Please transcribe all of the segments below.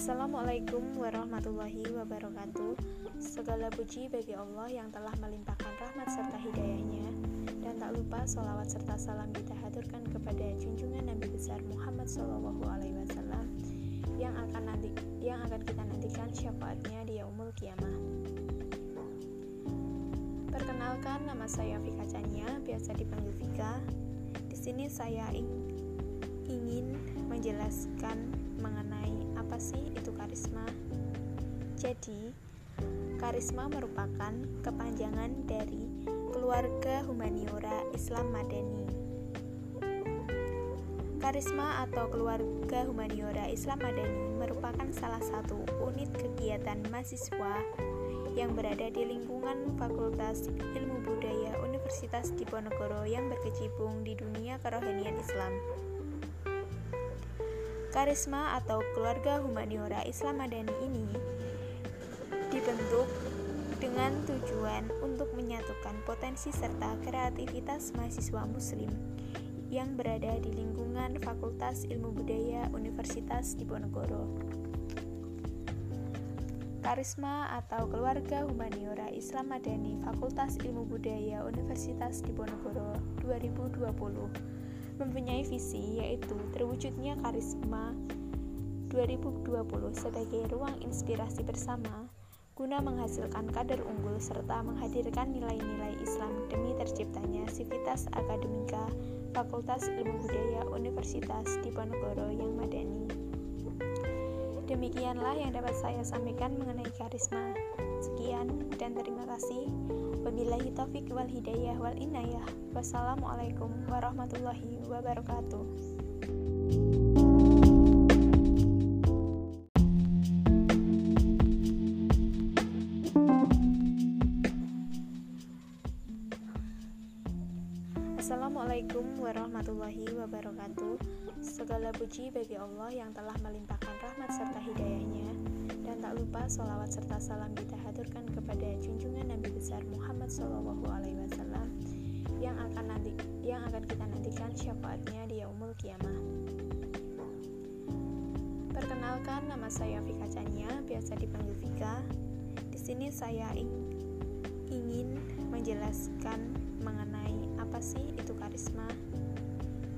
Assalamualaikum warahmatullahi wabarakatuh Segala puji bagi Allah yang telah melimpahkan rahmat serta hidayahnya Dan tak lupa sholawat serta salam kita haturkan kepada junjungan Nabi besar Muhammad SAW yang akan nanti yang akan kita nantikan syafaatnya di yaumul kiamah. Perkenalkan nama saya Vika Chania, biasa dipanggil Vika. Di sini saya ingin menjelaskan mengenai apa sih itu karisma? Jadi, karisma merupakan kepanjangan dari keluarga humaniora Islam Madani. Karisma atau keluarga humaniora Islam Madani merupakan salah satu unit kegiatan mahasiswa yang berada di lingkungan Fakultas Ilmu Budaya Universitas Diponegoro yang berkecimpung di dunia kerohanian Islam. Karisma atau keluarga humaniora Islam Madani ini dibentuk dengan tujuan untuk menyatukan potensi serta kreativitas mahasiswa muslim yang berada di lingkungan Fakultas Ilmu Budaya Universitas Diponegoro. Karisma atau Keluarga Humaniora Islam Madani Fakultas Ilmu Budaya Universitas Diponegoro 2020 mempunyai visi yaitu terwujudnya karisma 2020 sebagai ruang inspirasi bersama guna menghasilkan kader unggul serta menghadirkan nilai-nilai Islam demi terciptanya Sivitas Akademika Fakultas Ilmu Budaya Universitas Diponegoro yang madani. Demikianlah yang dapat saya sampaikan mengenai karisma. Sekian dan terima kasih. Wabillahi taufik wal hidayah wal inayah. Wassalamualaikum warahmatullahi wabarakatuh. Assalamualaikum warahmatullahi wabarakatuh Segala puji bagi Allah yang telah melimpahkan rahmat serta hidayahnya lupa sholawat serta salam kita haturkan kepada junjungan Nabi besar Muhammad SAW yang akan nanti yang akan kita nantikan syafaatnya di yaumul kiamah. Perkenalkan nama saya Vika Chania, biasa dipanggil Vika. Di sini saya ingin menjelaskan mengenai apa sih itu karisma.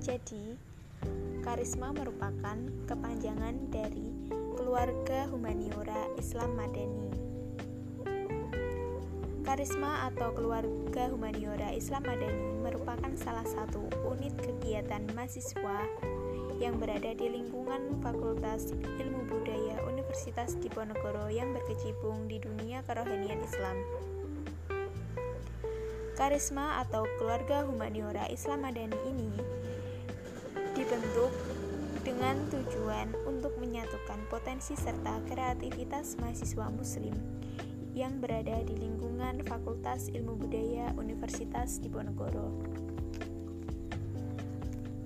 Jadi, karisma merupakan kepanjangan dari keluarga humaniora Islam Madani Karisma atau Keluarga Humaniora Islam Madani merupakan salah satu unit kegiatan mahasiswa yang berada di lingkungan Fakultas Ilmu Budaya Universitas Diponegoro yang berkecimpung di dunia kerohanian Islam. Karisma atau Keluarga Humaniora Islam Madani ini dibentuk dengan tujuan untuk menyatukan potensi serta kreativitas mahasiswa muslim yang berada di lingkungan Fakultas Ilmu Budaya Universitas Diponegoro.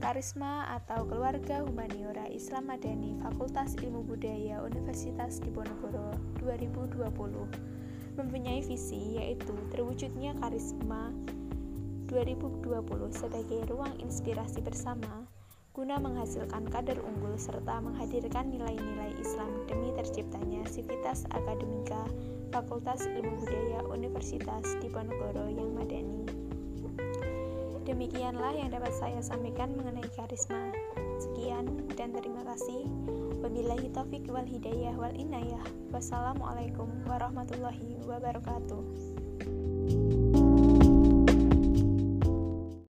Karisma atau Keluarga Humaniora Islam Madani Fakultas Ilmu Budaya Universitas Diponegoro 2020 mempunyai visi yaitu terwujudnya karisma 2020 sebagai ruang inspirasi bersama guna menghasilkan kader unggul serta menghadirkan nilai-nilai Islam demi terciptanya Sivitas Akademika Fakultas Ilmu Budaya Universitas Diponegoro yang madani. Demikianlah yang dapat saya sampaikan mengenai karisma. Sekian dan terima kasih. Wabillahi taufik wal hidayah wal inayah. Wassalamualaikum warahmatullahi wabarakatuh.